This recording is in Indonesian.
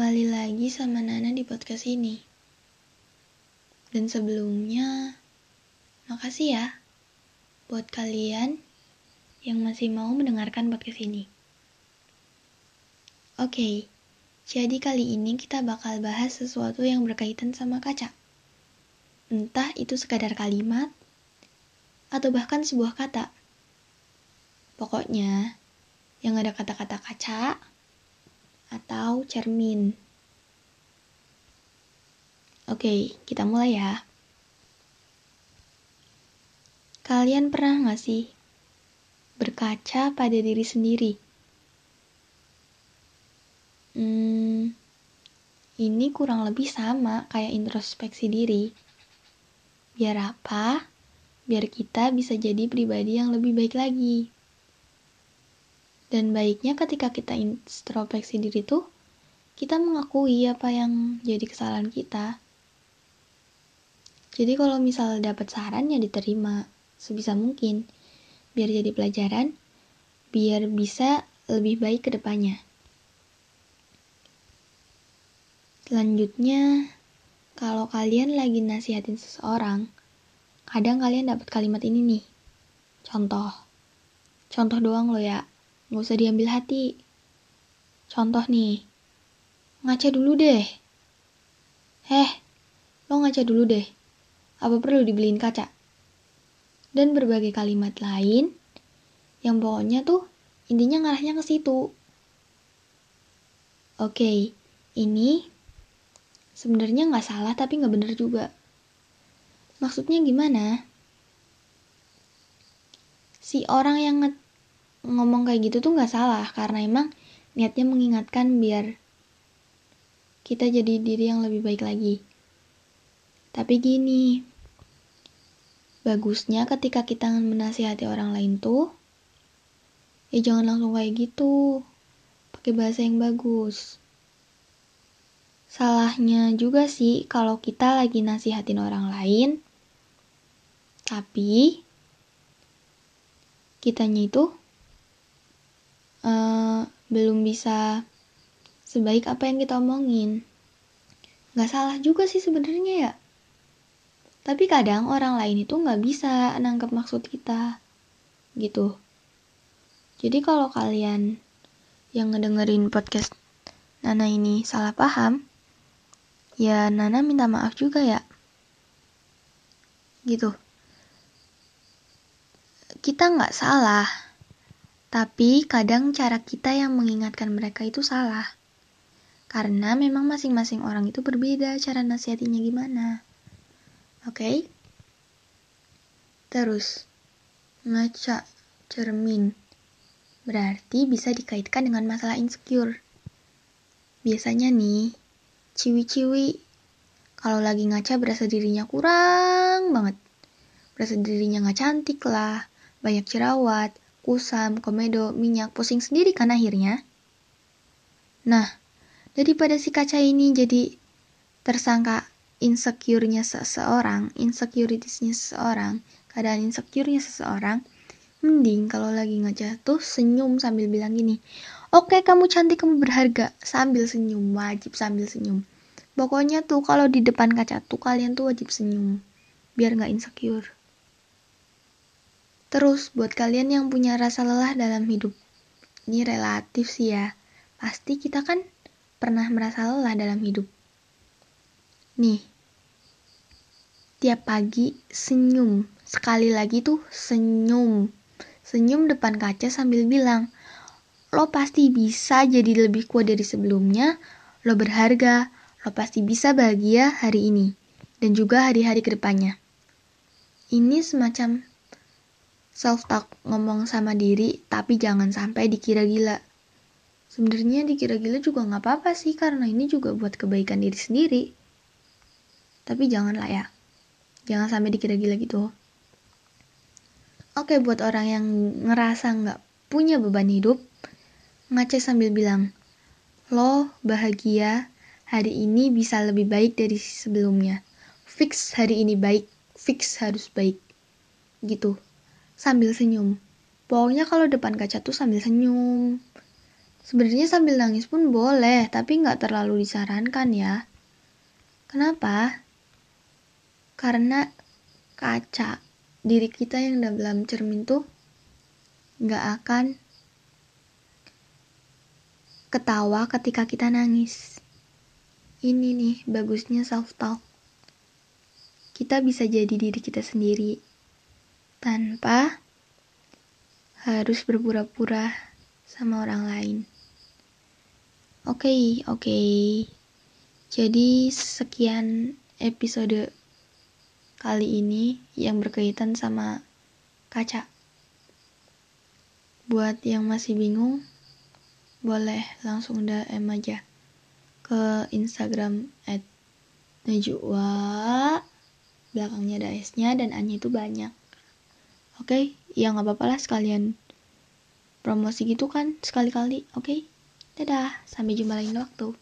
Kembali lagi sama Nana di podcast ini. Dan sebelumnya, makasih ya buat kalian yang masih mau mendengarkan podcast ini. Oke, jadi kali ini kita bakal bahas sesuatu yang berkaitan sama kaca. Entah itu sekadar kalimat, atau bahkan sebuah kata. Pokoknya, yang ada kata-kata kaca, atau cermin. Oke, kita mulai ya. Kalian pernah gak sih berkaca pada diri sendiri? Hmm, ini kurang lebih sama kayak introspeksi diri. Biar apa? Biar kita bisa jadi pribadi yang lebih baik lagi. Dan baiknya ketika kita introspeksi diri tuh, kita mengakui apa yang jadi kesalahan kita. Jadi kalau misal dapat saran ya diterima sebisa mungkin, biar jadi pelajaran, biar bisa lebih baik ke depannya. Selanjutnya, kalau kalian lagi nasihatin seseorang, kadang kalian dapat kalimat ini nih. Contoh. Contoh doang lo ya. Nggak usah diambil hati. Contoh nih, ngaca dulu deh. Heh, lo ngaca dulu deh. Apa perlu dibeliin kaca? Dan berbagai kalimat lain yang pokoknya tuh intinya ngarahnya ke situ. Oke, ini sebenarnya nggak salah tapi nggak bener juga. Maksudnya gimana? Si orang yang ngomong kayak gitu tuh nggak salah karena emang niatnya mengingatkan biar kita jadi diri yang lebih baik lagi. Tapi gini, bagusnya ketika kita menasihati orang lain tuh, ya jangan langsung kayak gitu, pakai bahasa yang bagus. Salahnya juga sih kalau kita lagi nasihatin orang lain, tapi kitanya itu uh, belum bisa sebaik apa yang kita omongin. Gak salah juga sih sebenarnya ya. Tapi kadang orang lain itu gak bisa nangkep maksud kita. Gitu. Jadi kalau kalian yang ngedengerin podcast Nana ini salah paham, ya Nana minta maaf juga ya. Gitu. Kita nggak salah, tapi kadang cara kita yang mengingatkan mereka itu salah. Karena memang masing-masing orang itu berbeda cara nasihatinya gimana. Oke? Okay? Terus, ngaca cermin. Berarti bisa dikaitkan dengan masalah insecure. Biasanya nih, ciwi-ciwi kalau lagi ngaca berasa dirinya kurang banget. Berasa dirinya nggak cantik lah, banyak jerawat, kusam, komedo, minyak, pusing sendiri kan akhirnya. Nah, daripada si kaca ini jadi tersangka insecure-nya seseorang, insecurities-nya seseorang, keadaan insecure-nya seseorang, mending kalau lagi ngejatuh senyum sambil bilang gini, Oke, okay, kamu cantik, kamu berharga. Sambil senyum, wajib sambil senyum. Pokoknya tuh kalau di depan kaca tuh kalian tuh wajib senyum. Biar nggak insecure. Terus, buat kalian yang punya rasa lelah dalam hidup, ini relatif sih ya. Pasti kita kan pernah merasa lelah dalam hidup. Nih, tiap pagi senyum. Sekali lagi tuh senyum. Senyum depan kaca sambil bilang, lo pasti bisa jadi lebih kuat dari sebelumnya, lo berharga, lo pasti bisa bahagia hari ini, dan juga hari-hari ke depannya. Ini semacam self talk ngomong sama diri tapi jangan sampai dikira gila. Sebenarnya dikira gila juga nggak apa-apa sih karena ini juga buat kebaikan diri sendiri. Tapi janganlah ya. Jangan sampai dikira gila gitu. Oke buat orang yang ngerasa nggak punya beban hidup ngaca sambil bilang lo bahagia hari ini bisa lebih baik dari sebelumnya. Fix hari ini baik fix harus baik. Gitu sambil senyum. Pokoknya kalau depan kaca tuh sambil senyum. Sebenarnya sambil nangis pun boleh, tapi nggak terlalu disarankan ya. Kenapa? Karena kaca diri kita yang dalam cermin tuh nggak akan ketawa ketika kita nangis. Ini nih bagusnya self talk. Kita bisa jadi diri kita sendiri tanpa harus berpura-pura sama orang lain. Oke, okay, oke. Okay. Jadi sekian episode kali ini yang berkaitan sama kaca. Buat yang masih bingung, boleh langsung DM aja ke Instagram at Najwa belakangnya ada S-nya dan A-nya itu banyak oke okay? ya nggak apa-apa lah sekalian promosi gitu kan sekali-kali oke okay? dadah sampai jumpa lain waktu